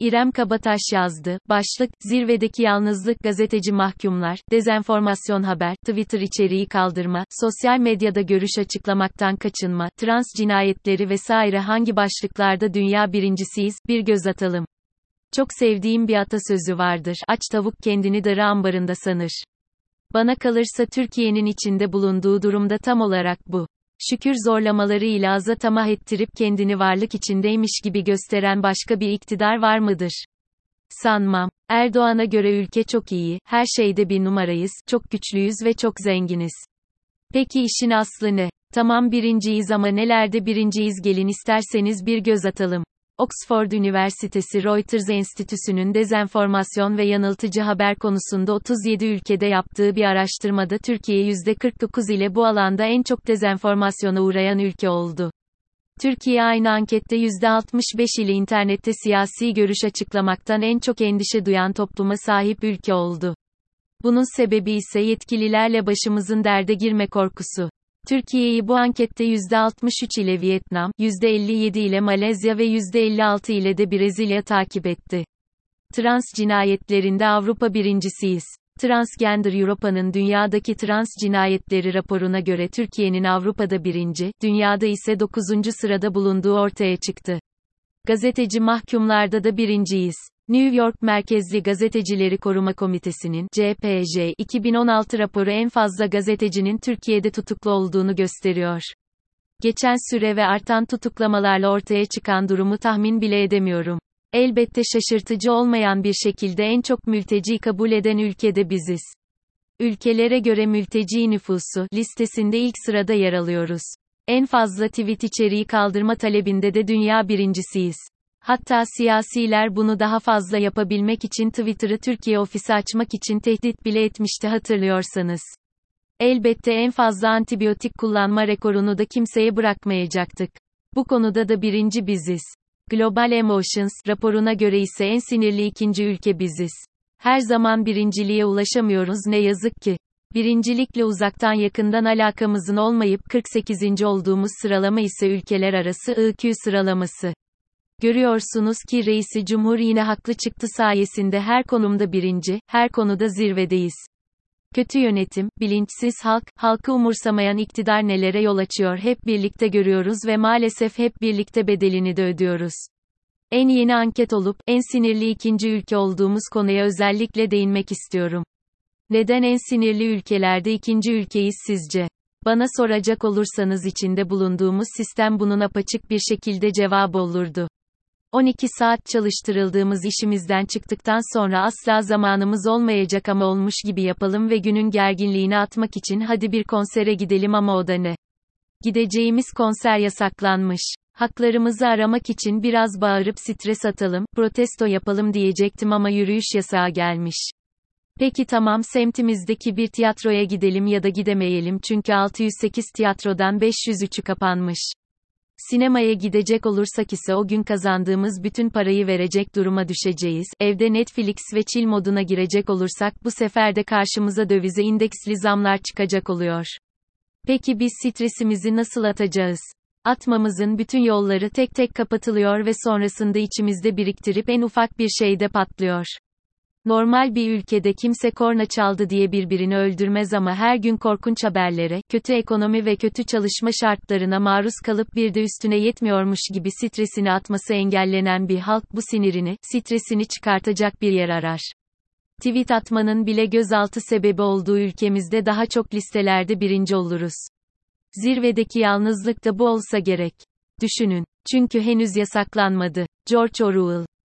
İrem Kabataş yazdı. Başlık, zirvedeki yalnızlık gazeteci mahkumlar, dezenformasyon haber, Twitter içeriği kaldırma, sosyal medyada görüş açıklamaktan kaçınma, trans cinayetleri vesaire hangi başlıklarda dünya birincisiyiz, bir göz atalım. Çok sevdiğim bir atasözü vardır. Aç tavuk kendini darı ambarında sanır. Bana kalırsa Türkiye'nin içinde bulunduğu durumda tam olarak bu. Şükür zorlamaları ile aza tamah ettirip kendini varlık içindeymiş gibi gösteren başka bir iktidar var mıdır? Sanmam. Erdoğan'a göre ülke çok iyi, her şeyde bir numarayız, çok güçlüyüz ve çok zenginiz. Peki işin aslı ne? Tamam birinciyiz ama nelerde birinciyiz gelin isterseniz bir göz atalım. Oxford Üniversitesi Reuters Enstitüsü'nün dezenformasyon ve yanıltıcı haber konusunda 37 ülkede yaptığı bir araştırmada Türkiye %49 ile bu alanda en çok dezenformasyona uğrayan ülke oldu. Türkiye aynı ankette %65 ile internette siyasi görüş açıklamaktan en çok endişe duyan topluma sahip ülke oldu. Bunun sebebi ise yetkililerle başımızın derde girme korkusu. Türkiye'yi bu ankette %63 ile Vietnam, %57 ile Malezya ve %56 ile de Brezilya takip etti. Trans cinayetlerinde Avrupa birincisiyiz. Transgender Europa'nın dünyadaki trans cinayetleri raporuna göre Türkiye'nin Avrupa'da birinci, dünyada ise dokuzuncu sırada bulunduğu ortaya çıktı. Gazeteci mahkumlarda da birinciyiz. New York merkezli Gazetecileri Koruma Komitesi'nin CPJ 2016 raporu en fazla gazetecinin Türkiye'de tutuklu olduğunu gösteriyor. Geçen süre ve artan tutuklamalarla ortaya çıkan durumu tahmin bile edemiyorum. Elbette şaşırtıcı olmayan bir şekilde en çok mülteci kabul eden ülkede biziz. Ülkelere göre mülteci nüfusu listesinde ilk sırada yer alıyoruz. En fazla tweet içeriği kaldırma talebinde de dünya birincisiyiz. Hatta siyasiler bunu daha fazla yapabilmek için Twitter'ı Türkiye ofisi açmak için tehdit bile etmişti hatırlıyorsanız. Elbette en fazla antibiyotik kullanma rekorunu da kimseye bırakmayacaktık. Bu konuda da birinci biziz. Global Emotions raporuna göre ise en sinirli ikinci ülke biziz. Her zaman birinciliğe ulaşamıyoruz ne yazık ki. Birincilikle uzaktan yakından alakamızın olmayıp 48. olduğumuz sıralama ise ülkeler arası IQ sıralaması. Görüyorsunuz ki reisi cumhur yine haklı çıktı sayesinde her konumda birinci, her konuda zirvedeyiz. Kötü yönetim, bilinçsiz halk, halkı umursamayan iktidar nelere yol açıyor hep birlikte görüyoruz ve maalesef hep birlikte bedelini de ödüyoruz. En yeni anket olup, en sinirli ikinci ülke olduğumuz konuya özellikle değinmek istiyorum. Neden en sinirli ülkelerde ikinci ülkeyiz sizce? Bana soracak olursanız içinde bulunduğumuz sistem bunun apaçık bir şekilde cevabı olurdu. 12 saat çalıştırıldığımız işimizden çıktıktan sonra asla zamanımız olmayacak ama olmuş gibi yapalım ve günün gerginliğini atmak için hadi bir konsere gidelim ama o da ne? Gideceğimiz konser yasaklanmış. Haklarımızı aramak için biraz bağırıp stres atalım, protesto yapalım diyecektim ama yürüyüş yasağı gelmiş. Peki tamam semtimizdeki bir tiyatroya gidelim ya da gidemeyelim çünkü 608 tiyatrodan 503'ü kapanmış. Sinemaya gidecek olursak ise o gün kazandığımız bütün parayı verecek duruma düşeceğiz. Evde Netflix ve chill moduna girecek olursak bu sefer de karşımıza dövize indeksli zamlar çıkacak oluyor. Peki biz stresimizi nasıl atacağız? Atmamızın bütün yolları tek tek kapatılıyor ve sonrasında içimizde biriktirip en ufak bir şeyde patlıyor. Normal bir ülkede kimse korna çaldı diye birbirini öldürmez ama her gün korkunç haberlere, kötü ekonomi ve kötü çalışma şartlarına maruz kalıp bir de üstüne yetmiyormuş gibi stresini atması engellenen bir halk bu sinirini, stresini çıkartacak bir yer arar. Tweet atmanın bile gözaltı sebebi olduğu ülkemizde daha çok listelerde birinci oluruz. Zirvedeki yalnızlık da bu olsa gerek. Düşünün. Çünkü henüz yasaklanmadı. George Orwell